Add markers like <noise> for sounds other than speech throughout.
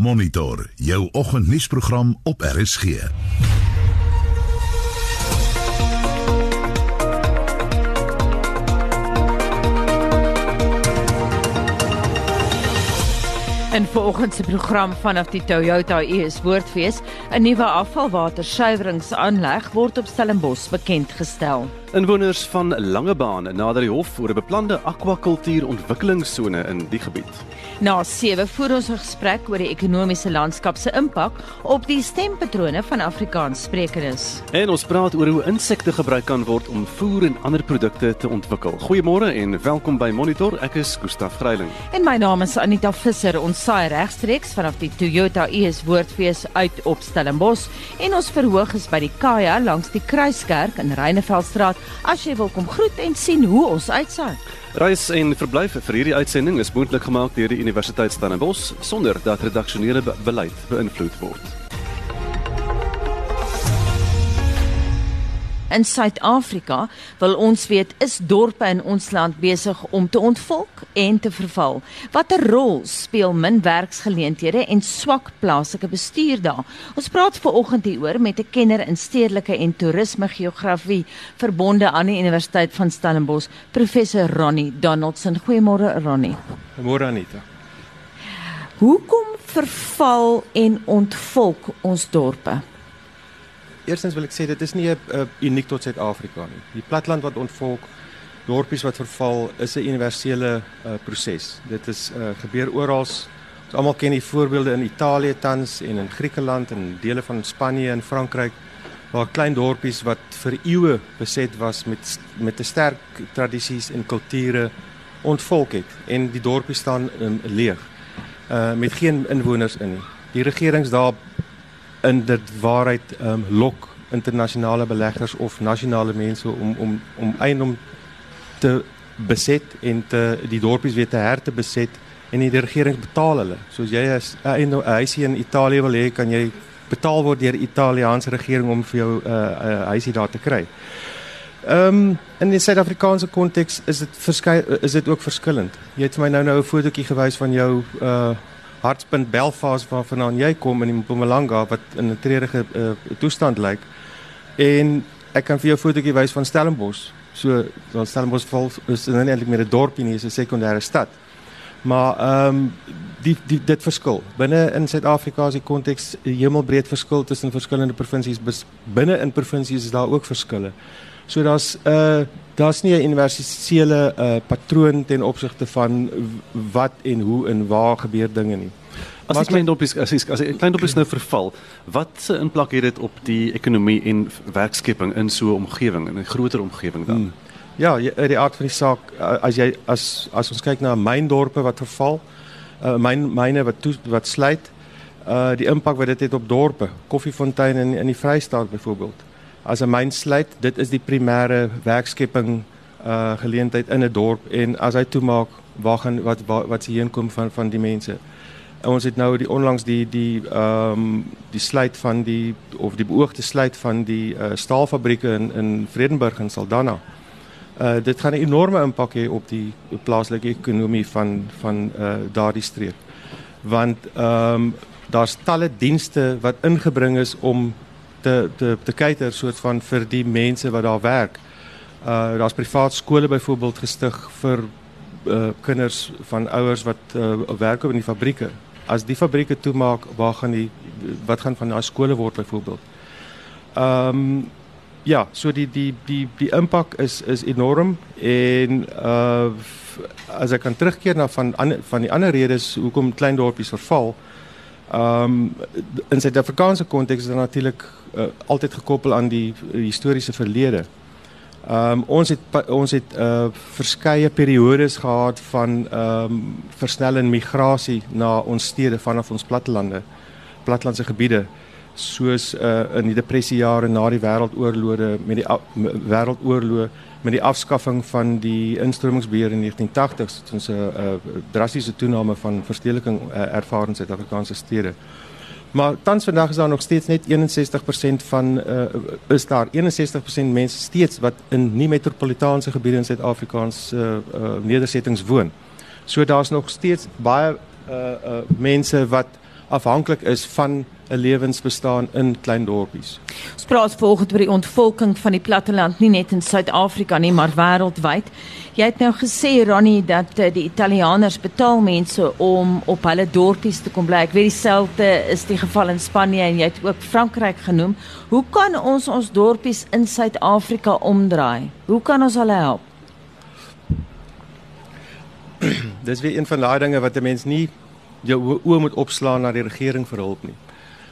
Monitor jou oggendnuusprogram op RSG. In vanoggend se program vanaf die Toyota US Woordfees, 'n nuwe afvalwatersuiweringsaanleg word op Stellenbosch bekend gestel. Inwoners van Langebaan nader die hof oor 'n beplande akwakultuur ontwikkelingsone in die gebied. Na 7 voer ons 'n gesprek oor die ekonomiese landskap se impak op die stempatrone van Afrikaanssprekendes. En ons praat oor hoe insekte gebruik kan word om voer en ander produkte te ontwikkel. Goeiemôre en welkom by Monitor. Ek is Gustaf Greiling. En my naam is Anita Visser. Ons saai regstreeks vanaf die Toyota US Woordfees uit op Stellenbosch en ons verhoog is by die Kaya langs die Kruiskerk in Reineveldstraat as jy wil kom groet en sien hoe ons uitsaai. Reis en verblyf vir hierdie uitsending is moontlik gemaak deur die Universiteit Stellenbosch sonder dat redaksionele be beleid beïnvloed word. In Suid-Afrika wil ons weet is dorpe in ons land besig om te ontvolk en te verval. Watter rol speel min werksgeleenthede en swak plaaslike bestuur daar? Ons praat veraloggend hieroor met 'n kenner in stedelike en toerisme geografie verbonde aan die Universiteit van Stellenbosch, professor Ronnie Donaldson. Goeiemôre Ronnie. Goeiemôre Anita. Hoekom verval en ontvolk ons dorpe? Eerstens wil ek sê dit is nie 'n uh, uniek tot Suid-Afrika nie. Die platland wat ontvolk, dorpies wat verval, is 'n universele uh, proses. Dit is uh, gebeur oral. Ons almal ken die voorbeelde in Italië tans en in Griekeland en dele van Spanje en Frankryk waar klein dorpies wat vir eeue beset was met met 'n sterk tradisies en kulture ontvolk het en die dorpie staan um, leeg. Uh met geen inwoners in nie. Die regerings daar in dit waarheid um, lok internasionale beleggers of nasionale mense om om om eiendom te beset en te die dorpies weer te her te beset en die regering betaal hulle. Soos jy as 'n huisie in Italië wil hê, kan jy betaal word deur Italiaanse regering om vir jou 'n uh, uh, huisie daar te kry. Ehm um, in die Suid-Afrikaanse konteks is dit verskeie is dit ook verskillend. Jy het vir my nou nou 'n fotootjie gewys van jou uh hartspunt Belfast waarvandaan jy kom in Mpumalanga wat in 'n treurige uh, toestand lyk. En ek kan vir jou 'n fotootjie wys van Stellenbosch. So, Stellenbosch val is nou nie eintlik meer 'n dorpie nie, is 'n sekondêre stad. Maar ehm um, die die dit verskil. Binne in Suid-Afrika se konteks hemelbreed verskil tussen verskillende provinsies. Binne in provinsies is daar ook verskille. So daar's 'n uh, daar's nie 'n universele uh, patroon ten opsigte van wat en hoe en waar gebeur dinge nie. As die klein dorpies as die, as die klein dorpies nou verval, wat se impak het dit op die ekonomie en werkskeping in so 'n omgewing in 'n groter omgewing dan? Hmm. Ja, die aard van die saak as jy as as ons kyk na myndorpe wat verval, uh, myn myne wat toe, wat sluit, uh die impak wat dit het op dorpe, Koffiefontein in in die Vrystaat byvoorbeeld as 'n myn sluit, dit is die primêre werkskepping uh geleentheid in 'n dorp en as hy toemaak, waar gaan wat wat, se heen kom van van die mense. En ons het nou die onlangs die die ehm um, die sluit van die of die beoogde sluit van die uh staalfabrieke in in Vredenburg en Saldanha. Uh dit gaan 'n enorme impak hê op die plaaslike ekonomie van van uh daardie streek. Want ehm um, daar's talle dienste wat ingebring is om te te te kyker soort van vir die mense wat daar werk. Uh daar's privaat skole byvoorbeeld gestig vir uh kinders van ouers wat uh werk op in die fabrieke. As die fabrieke toemaak, waar gaan die wat gaan van daai skole word byvoorbeeld? Ehm um, ja, so die die die die impak is is enorm en uh as ek kan terugkeer na van van die ander redes hoekom klein dorpies verval. Ehm um, in Suid-Afrikaanse konteks is dit natuurlik uh, altyd gekoppel aan die uh, historiese verlede. Ehm um, ons het ons het uh verskeie periodes gehad van ehm um, versnellende migrasie na ons stede vanaf ons plattelande, plattelandse gebiede soos uh in die depressiejare na die wêreldoorloë met die wêreldoorloë met die afskaffing van die instromingsbeheer in 1980s het ons 'n uh, uh, drastiese toename van verstedeliking uh, ervaar in Suid-Afrikaanse stede. Maar tans vandag is daar nog steeds net 61% van uh, is daar 61% mense steeds wat in nie metropolitaanse gebiede in Suid-Afrikaans uh, uh, nedersettings woon. So daar's nog steeds baie uh, uh, mense wat afhanklik is van 'n lewensbestaan in klein dorpies. Ons praat volgens oor die ontvolking van die platteland nie net in Suid-Afrika nie, maar wêreldwyd. Jy het nou gesê Ronnie dat uh, die Italianers betaal mense om op hulle dorpies te kom bly. Ek weet dieselfde is die geval in Spanje en jy het ook Frankryk genoem. Hoe kan ons ons dorpies in Suid-Afrika omdraai? Hoe kan ons hulle help? Dis weer een van daai dinge wat 'n mens nie jou oë moet opslaan na die regering vir hulp nie.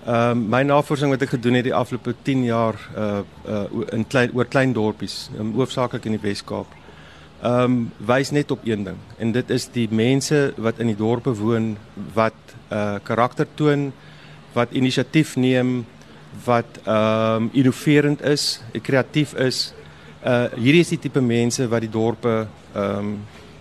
Ehm uh, my navorsing wat ek gedoen het die afgelope 10 jaar uh uh in klein oor klein dorpies, um, hoofsaaklik in die Wes-Kaap. Ehm um, wys net op een ding en dit is die mense wat in die dorpe woon wat uh karakter toon, wat inisiatief neem, wat ehm um, innoverend is, kreatief is. Uh hierdie is die tipe mense wat die dorpe ehm um,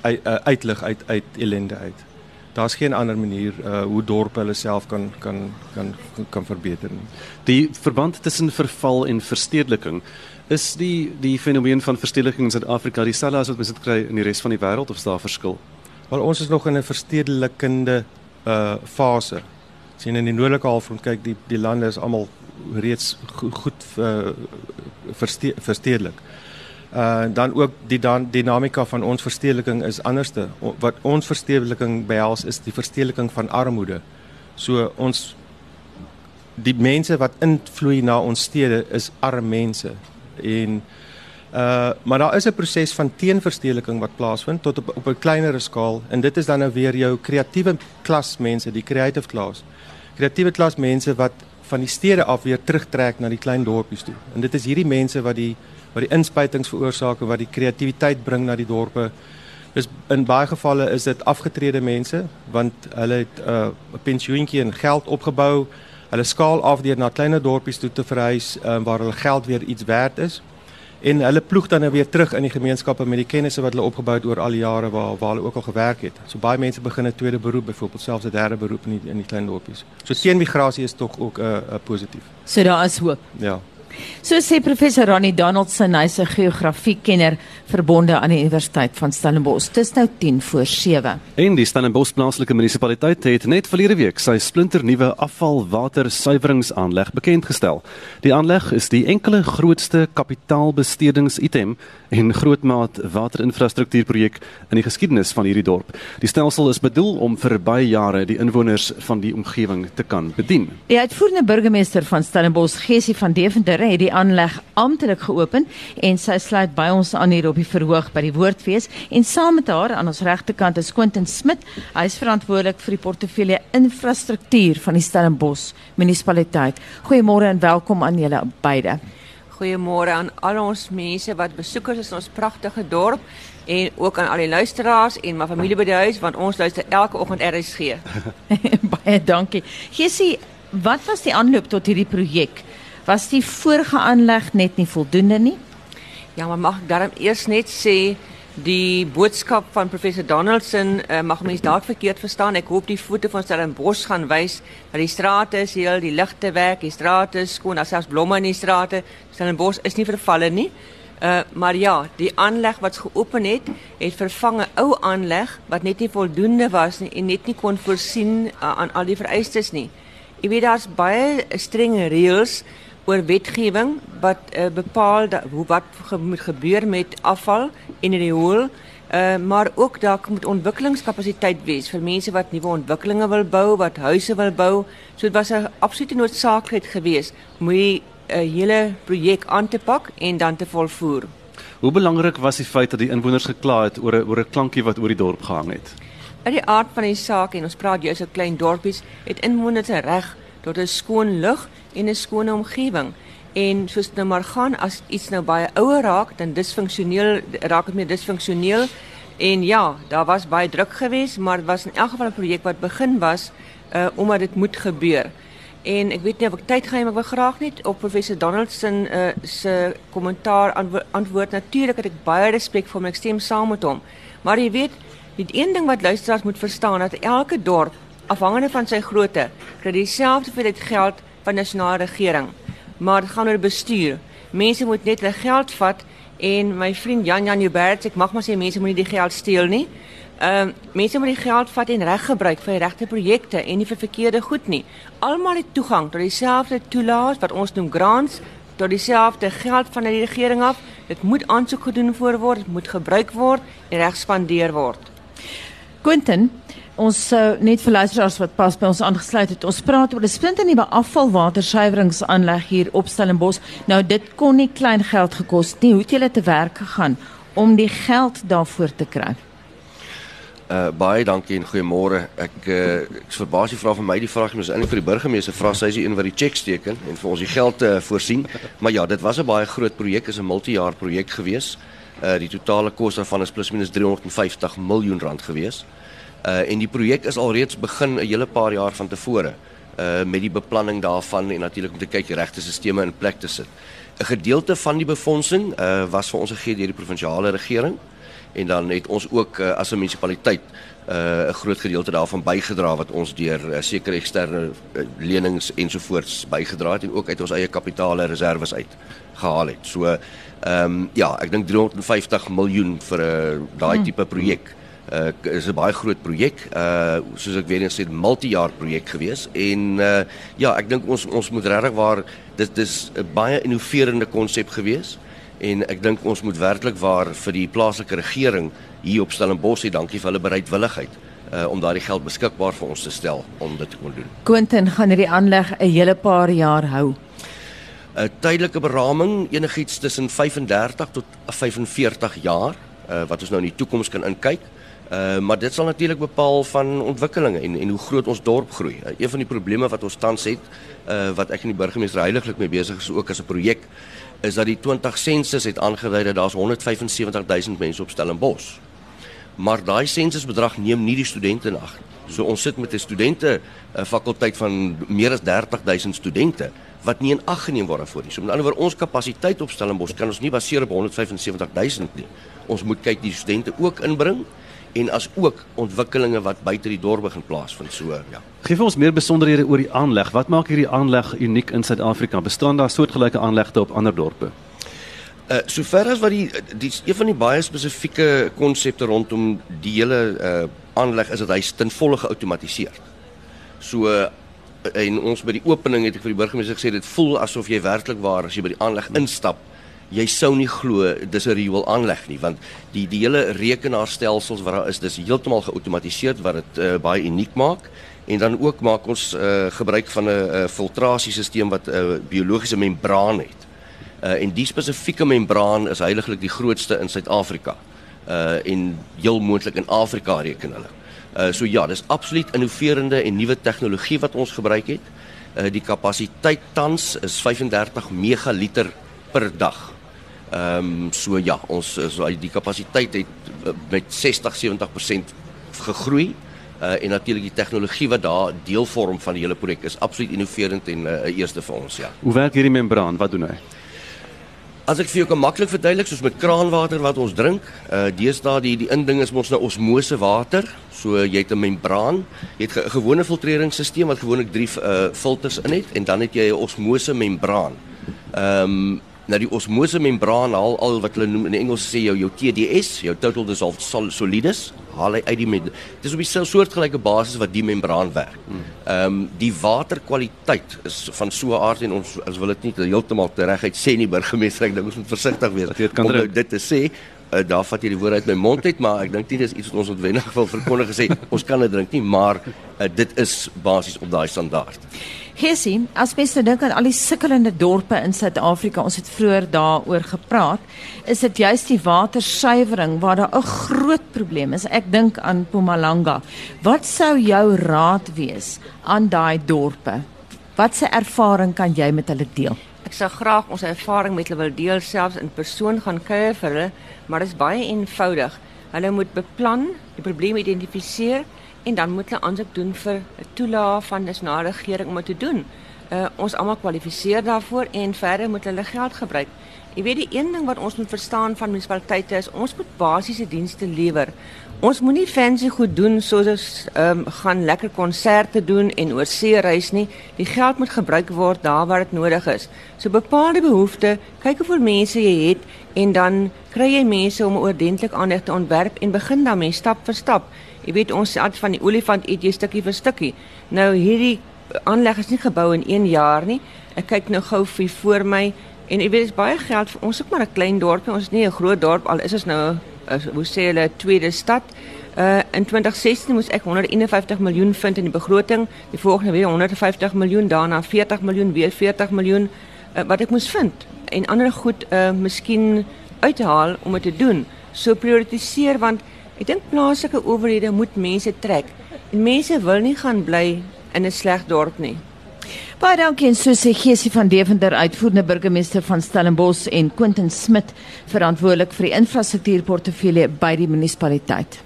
uit, uh, uitlig uit uit ellende uit daar's geen ander manier uh hoe dorpe hulle self kan kan kan kan verbeter nie. Die verband tussen verval en verstedeliking is die die fenomeen van verstedeliking in Suid-Afrika dieselfde as wat ons dit kry in die res van die wêreld of is daar verskil? Wel ons is nog in 'n verstedelikende uh fase. Sien in die noordelike halfrond kyk die die lande is almal reeds goed, goed uh, verste, verstedelik. Uh dan ook die dan dinamika van ons verstedeliking is anderste. O, wat ons verstedeliking behels is die verstedeliking van armoede. So ons die mense wat invloei na ons stede is arme mense en uh maar daar is 'n proses van teenverstedeliking wat plaasvind tot op op 'n kleiner skaal en dit is dan nou weer jou kreatiewe klas mense, die creative class. Kreatiewe klas mense wat van die stede af weer terugtrek na die klein dorpies toe. En dit is hierdie mense wat die wat die inspuitings veroorsaak en wat die kreatiwiteit bring na die dorpe. Dis in baie gevalle is dit afgetrede mense want hulle het 'n uh, pensioentjie en geld opgebou. Hulle skaal af deur na kleiner dorpies toe te verhuis um, waar hulle geld weer iets werd is. En hulle ploeg dan nou weer terug in die gemeenskappe met die kennisse wat hulle opgebou het oor al die jare waar waar hulle ook al gewerk het. So baie mense begin 'n tweede beroep, byvoorbeeld selfs 'n derde beroep in die, in die klein dorpies. So teenmigrasie is tog ook 'n uh, uh, positief. So daar is hoop. Ja. So sê professor Ronnie Donaldson, hy's 'n geografiekenner verbonde aan die Universiteit van Stellenbosch. Dis nou 10 voor 7. En die Stellenbosch plaaslike munisipaliteit het net verlede week sy splinternuwe afvalwatersuiweringsaanleg bekend gestel. Die aanleg is die enkele grootste kapitaalbestedingsitem en grootmaat waterinfrastruktuurprojek in die geskiedenis van hierdie dorp. Die stelsel is bedoel om vir baie jare die inwoners van die omgewing te kan bedien. Die uitvoerende burgemeester van Stellenbosch, Gesie van Deventer, het die aanleg amptelik geopen en sy sluit by ons aan hier op die verhoog by die Woordfees en saam met haar aan ons regterkant is Quentin Smit. Hy is verantwoordelik vir die portefeulje infrastruktuur van die Stellenbosch munisipaliteit. Goeiemôre en welkom aan julle beide. Goeiemôre aan al ons mense wat besoekers is in ons pragtige dorp en ook aan al die luisteraars en my familie by die huis want ons luister elke oggend RSG. <laughs> <laughs> Baie dankie. Gesie, wat was die aanloop tot hierdie projek? Was die vorige aanleg net nie voldoende nie? Ja, maar mag ek daarom eers net sê die boodskap van professor Donaldson uh, mag mense dalk verkeerd verstaan. Ek hoop die foto van Stellenbosch gaan wys dat die strate is heel, die ligte werk, die strate is skoon, daar selfs blomme in die strate. Stellenbosch is nie vervalle nie. Uh, maar ja, die aanleg wat geopen het, het vervang 'n ou aanleg wat net nie voldoende was nie en net nie kon voorsien uh, aan al die vereistes nie. Jy weet daar's baie strenge reëls oor wetgewing wat uh, bepaal dat, hoe wat ge, moet gebeur met afval die riool. Uh, maar ook daar moet ontwikkelingskapasiteit wees vir mense wat nuwe ontwikkelinge wil bou, wat huise wil bou. So dit was 'n absolute noodsaaklikheid geweest om die uh, hele projek aan te pak en dan te volvoer. Hoe belangrik was die feit dat die inwoners gekla het oor 'n oor 'n klankie wat oor die dorp gehang het? In die aard van die saak en ons praat jy is 'n klein dorpies, het inwoners reg tot 'n skoon lug en 'n skone omgewing. En soos nou maar gaan as iets nou baie ouer raak, dan disfunksioneel raak dit meer disfunksioneel. En ja, daar was baie druk geweest, maar dit was in elk geval 'n projek wat begin was uh omdat dit moet gebeur. En ek weet nie of ek tyd gaan hê, maar ek wil graag net op professor Donaldson uh se kommentaar antwoord, antwoord. Natuurlik het ek baie respek vir hom, ek stem saam met hom. Maar jy weet, die een ding wat luisteraars moet verstaan dat elke dorp afhangende van sy grootte, kry dieselfde hoeveelheid geld van nasionale regering. Maar dit gaan oor bestuur. Mense moet net hulle geld vat en my vriend Jan Jan Joubert, ek mag maar sê mense moenie die geld steel nie. Ehm uh, mense moet die geld vat en reg gebruik vir die regte projekte en nie vir verkeerde goed nie. Almal het toegang tot dieselfde toelaas wat ons noem grants, tot dieselfde geld van die regering af. Dit moet aansoek gedoen voor word, dit moet gebruik word en reg spandeer word. Quentin, ons sou net vir luisteraars wat pas by ons aangesluit het. Ons praat oor 'n splinternuwe afvalwatersuiweringsaanleg hier op Stellenbosch. Nou dit kon nie klein geld gekos nie. Hoe het julle te werk gegaan om die geld daarvoor te kry? Uh baie dankie en goeiemôre. Ek uh ek verbaas jy vra vir my die vraag, mens eintlik vir die burgemeester vra sy is die een wat die cheques teken en vir ons die geld uh, voorsien. Maar ja, dit was 'n baie groot projek, is 'n multi-jaar projek gewees. Uh die totale kos daarvan is plus minus 350 miljoen rand gewees. Uh en die projek is alreeds begin 'n hele paar jaar van tevore uh met die beplanning daarvan en natuurlik om te kyk die regte stelsels in plek te sit. 'n Gedeelte van die befondsing uh was vir ons gegee deur die provinsiale regering en dan het ons ook uh, as 'n munisipaliteit 'n uh, groot gedeelte daarvan bygedra wat ons deur uh, sekere eksterne uh, lenings ensovoorts bygedra het en ook uit ons eie kapitale reserves uit gehaal het. So ehm um, ja, ek dink 350 miljoen vir 'n uh, daai hmm. tipe projek uh, is 'n baie groot projek. Uh soos ek weer eens sê, multi-jaar projek gewees en uh ja, ek dink ons ons moet regtig waar dit dis 'n baie innoverende konsep gewees en ek dink ons moet werklik waar vir die plaaslike regering hier op Stellenbosch sê dankie vir hulle bereidwilligheid uh, om daardie geld beskikbaar vir ons te stel om dit te kon doen. Quentin gaan hierdie aanleg 'n hele paar jaar hou. 'n Tydelike beraming enigiets tussen 35 tot 45 jaar uh, wat ons nou in die toekoms kan inkyk. Uh, maar dit sal natuurlik bepaal van ontwikkelinge en en hoe groot ons dorp groei. Uh, een van die probleme wat ons tans het, uh, wat ek en die burgemeester heiliglik mee besig is ook as 'n projek is dat die 20 sensus het aangedui dat daar's 175000 mense op Stellenbosch. Maar daai sensusbedrag neem nie die studente in ag. So ons sit met 'n studente 'n fakulteit van meer as 30000 studente wat nie in ag geneem word daarvoor nie. So met ander woorde ons kapasiteit op Stellenbosch kan ons nie baseer op 175000 nie. Ons moet kyk die studente ook inbring en as ook ontwikkelinge wat buite die dorp begin plaasvind. So ja. Geef ons meer besonderhede oor die aanleg. Wat maak hierdie aanleg uniek in Suid-Afrika? Bestaan daar soortgelyke aanlegte op ander dorpe? Uh sover as wat die die een van die baie spesifieke konsepte rondom die hele uh aanleg is dat hy ten volle geautomatiseer. So uh, en ons by die opening het ek vir die burgemeester gesê dit voel asof jy werklik waar as jy by die aanleg instap jy sou nie glo dis 'n riool aanleg nie want die die hele rekenaarstelsels wat daar is dis heeltemal geautomatiseer wat dit uh, baie uniek maak en dan ook maak ons uh, gebruik van 'n uh, filtrasiesisteem wat 'n uh, biologiese membraan het. Uh, en die spesifieke membraan is heiliglik die grootste in Suid-Afrika. Uh en heel moontlik in Afrika reken hulle. Uh so ja, dis absoluut innoverende en nuwe tegnologie wat ons gebruik het. Uh die kapasiteit tans is 35 megaliter per dag. Ehm um, so ja, ons so die kapasiteit het eh, met 60-70% gegroei. Uh, en natuurlik die tegnologie wat daar deel vorm van die hele projek is absoluut innoverend en 'n uh, eerste vir ons ja. Hoe werk hierdie membraan? Wat doen hy? As ek vir jou kan maklik verduidelik soos met kraanwater wat ons drink, uh deesdae die die inding is mos nou osmose water. So jy het 'n membraan, jy het 'n gewone filtreringsstelsel wat gewoonlik 3 uh filters in het en dan het jy 'n osmose membraan. Ehm um, nou die osmose membraan haal al wat hulle noem in Engels sê jou jou TDS, jou total dissolved solids, haal hy uit die met dis op dieselfde soortgelyke basis wat die membraan werk. Ehm um, die waterkwaliteit is van so 'n aard en ons as wil dit nie heeltemal tereguit sê nie burgemeester, ek dink ons moet versigtig wees om nou dit te sê. Uh, daar vat jy die woord uit my mond uit, maar ek dink nie dis iets wat ons ontwendig wil verkondig gesê ons kan dit drink nie, maar uh, dit is basies op daai standaard. Gesien, as mens nou dink aan al die sukkelende dorpe in Suid-Afrika, ons het vroeër daaroor gepraat, is dit juist die watersuiwering waar daar 'n groot probleem is. Ek dink aan Mpumalanga. Wat sou jou raad wees aan daai dorpe? Wat se ervaring kan jy met hulle deel? Ek sou graag ons ervaring met hulle wil deel selfs in persoon gaan kuier vir hulle, maar dit is baie eenvoudig. Hulle moet beplan, die probleem identifiseer en dan moet hulle aansoek doen vir 'n toelaag van die nasionale regering om dit te doen. Uh, ons almal kwalifiseer daarvoor en verder moet hulle geld gebruik. Jy weet die een ding wat ons moet verstaan van munisipaliteite is ons moet basiese dienste lewer. Ons moenie fancy goed doen soos ehm um, gaan lekker konserte doen en oor see reis nie. Die geld moet gebruik word daar waar dit nodig is. So bepaalde behoeftes, kyk hoeveel mense jy het en dan kry jy mense om ordentlik aandag te ontwerp en begin daarmee stap vir stap. Jy weet ons sê van die olifant eet jy stukkie vir stukkie. Nou hierdie aanleg is nie gebou in 1 jaar nie. Ek kyk nou gou vir voor my en jy weet dis baie geld vir ons ook maar 'n klein dorpie. Ons is nie 'n groot dorp al is ons nou uh, hoe sê hulle tweede stad. Uh in 2016 moes ek 151 miljoen vind in die begroting, die volgende weer 150 miljoen, daarna 40 miljoen, weer 40 miljoen uh, wat ek moes vind en ander goed uh miskien uithaal om dit te doen. So prioritiseer want ek dink plaaslike owerhede moet mense trek. En mense wil nie gaan bly in 'n sleg dorp nie. Baie dankie en so sê Geesie van Deventer uitvoerende burgemeester van Stellenbosch en Quentin Smit verantwoordelik vir die infrastruktuurportefeulje by die munisipaliteit.